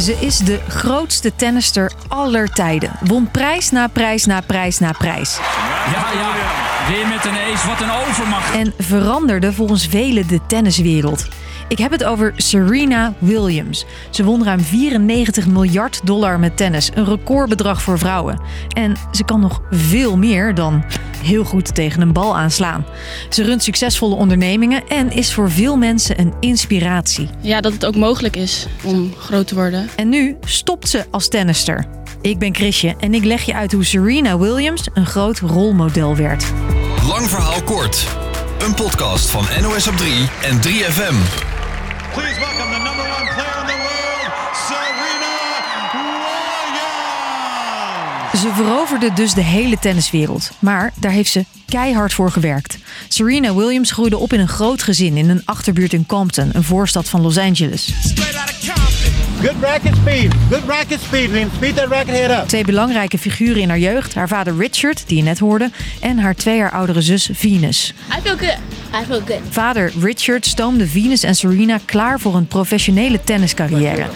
Ze is de grootste tennister aller tijden. Won prijs na prijs na prijs na prijs. Ja, ja. Weer met een ace. Wat een overmacht. En veranderde volgens velen de tenniswereld. Ik heb het over Serena Williams. Ze won ruim 94 miljard dollar met tennis, een recordbedrag voor vrouwen. En ze kan nog veel meer dan heel goed tegen een bal aanslaan. Ze runt succesvolle ondernemingen en is voor veel mensen een inspiratie. Ja, dat het ook mogelijk is om groot te worden. En nu stopt ze als tennister. Ik ben Chrisje en ik leg je uit hoe Serena Williams een groot rolmodel werd. Lang verhaal kort. Een podcast van NOS op 3 en 3FM. Please welcome the number one player in the world, Serena Williams. Ze veroverde dus de hele tenniswereld. Maar daar heeft ze keihard voor gewerkt. Serena Williams groeide op in een groot gezin in een achterbuurt in Compton, een voorstad van Los Angeles. Good racket speed. Good racket speed. Speed that racket head up. Twee belangrijke figuren in haar jeugd: haar vader Richard, die je net hoorde, en haar twee jaar oudere zus Venus. I feel good. Vader Richard stoomde Venus en Serena klaar voor een professionele tenniscarrière.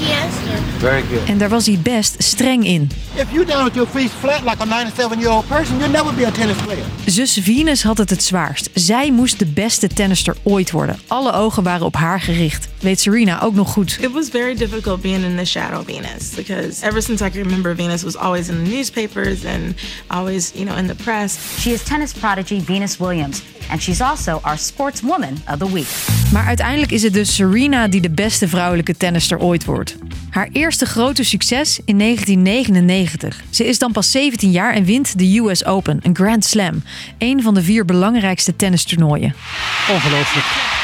Yes. Very good. En daar was hij best streng in. If you down with your feet flat like a 97-year-old person, you'll never be a tennis player. Zus Venus had het het zwaarst. Zij moest de beste tennister ooit worden. Alle ogen waren op haar gericht. Weet Serena ook nog goed. It was very difficult being in the shadow of Venus because ever since I can remember, Venus was always in the newspapers and always, you know, in the press. She is tennis prodigy Venus Williams, and she's also our Sportswoman of the Week. Maar uiteindelijk is het dus Serena die de beste vrouwelijke tennister ooit wordt. Haar eerste grote succes in 1999. Ze is dan pas 17 jaar en wint de US Open, een Grand Slam. Een van de vier belangrijkste tennistoernooien. Ongelooflijk.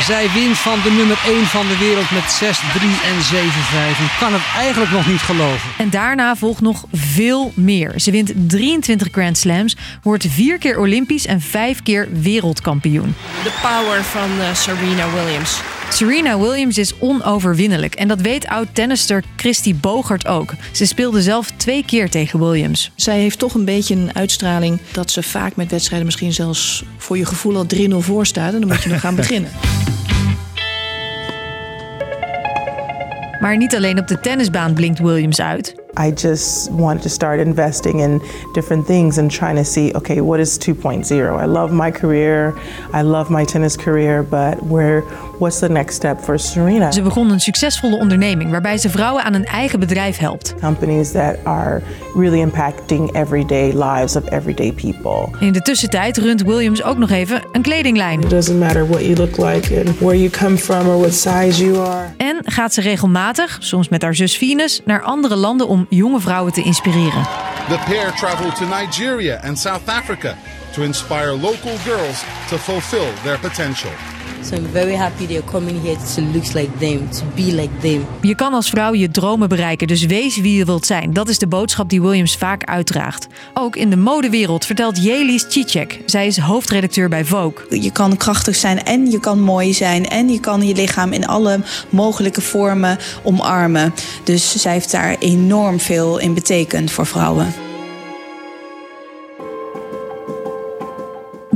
Zij wint van de nummer 1 van de wereld met 6-3 en 7-5. En kan het eigenlijk nog niet geloven. En daarna volgt nog veel meer. Ze wint 23 Grand Slams, wordt vier keer Olympisch en vijf keer wereldkampioen. The power van eh, Serena Williams. Serena Williams is onoverwinnelijk en dat weet oud-tennister Christy Bogert ook. Ze speelde zelf twee keer tegen Williams. Zij heeft toch een beetje een uitstraling dat ze vaak met wedstrijden misschien zelfs voor je gevoel al 3-0 voor staat. En dan moet je nog gaan beginnen. Maar niet alleen op de tennisbaan blinkt Williams uit. I just wanted to start investing in different things and trying to see, okay, what is 2.0? I love my career, I love my tennis career, but where, what's the next step for Serena? Ze begon een succesvolle onderneming waarbij ze vrouwen aan een eigen bedrijf helpt. Companies that are really impacting everyday lives of everyday people. In de tussentijd runt Williams ook nog even een kledinglijn. It doesn't matter what you look like and where you come from or what size you are. En gaat ze regelmatig, soms met haar zus Venus, naar andere landen om jonge vrouwen te inspireren. The pair traveled to Nigeria and South Africa to inspire local girls to fulfill their potential. So I'm very happy they're coming here to look like them, to be like them. Je kan als vrouw je dromen bereiken, dus wees wie je wilt zijn. Dat is de boodschap die Williams vaak uitdraagt. Ook in de modewereld vertelt Jelis Cicek. Zij is hoofdredacteur bij Vogue. Je kan krachtig zijn en je kan mooi zijn en je kan je lichaam in alle mogelijke vormen omarmen. Dus zij heeft daar enorm veel in betekend voor vrouwen.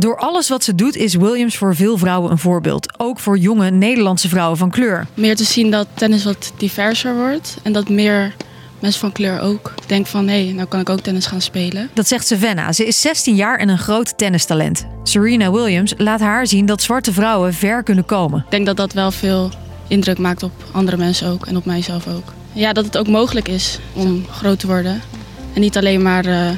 Door alles wat ze doet is Williams voor veel vrouwen een voorbeeld. Ook voor jonge Nederlandse vrouwen van kleur. Meer te zien dat tennis wat diverser wordt en dat meer mensen van kleur ook denken van hé, hey, nou kan ik ook tennis gaan spelen. Dat zegt Savannah. Ze is 16 jaar en een groot tennistalent. Serena Williams laat haar zien dat zwarte vrouwen ver kunnen komen. Ik denk dat dat wel veel indruk maakt op andere mensen ook en op mijzelf ook. Ja, dat het ook mogelijk is om groot te worden en niet alleen maar uh,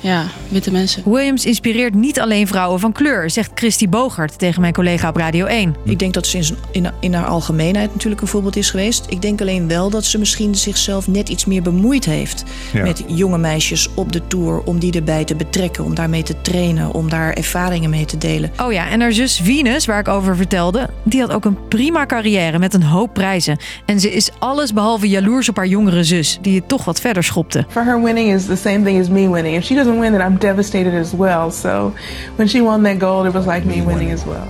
ja, witte mensen. Williams inspireert niet alleen vrouwen van kleur, zegt Christy Bogert tegen mijn collega op Radio 1. Ik denk dat ze in, in, in haar algemeenheid natuurlijk een voorbeeld is geweest. Ik denk alleen wel dat ze misschien zichzelf net iets meer bemoeid heeft ja. met jonge meisjes op de tour. Om die erbij te betrekken, om daarmee te trainen, om daar ervaringen mee te delen. Oh ja, en haar zus Venus, waar ik over vertelde, die had ook een prima carrière met een hoop prijzen. En ze is alles behalve jaloers op haar jongere zus, die het toch wat verder schopte. For her winning is the same thing as me winning. If she doesn't win, I'm devastated as well. So when she won that gold, it was like me winning as well.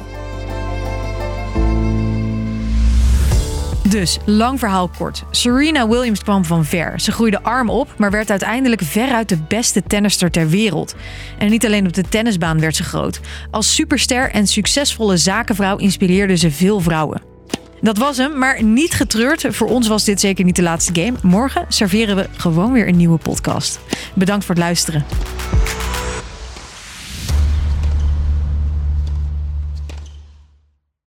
Dus, lang verhaal kort. Serena Williams kwam van ver. Ze groeide arm op, maar werd uiteindelijk veruit de beste tennister ter wereld. En niet alleen op de tennisbaan werd ze groot. Als superster en succesvolle zakenvrouw inspireerde ze veel vrouwen. Dat was hem, maar niet getreurd. Voor ons was dit zeker niet de laatste game. Morgen serveren we gewoon weer een nieuwe podcast. Bedankt voor het luisteren.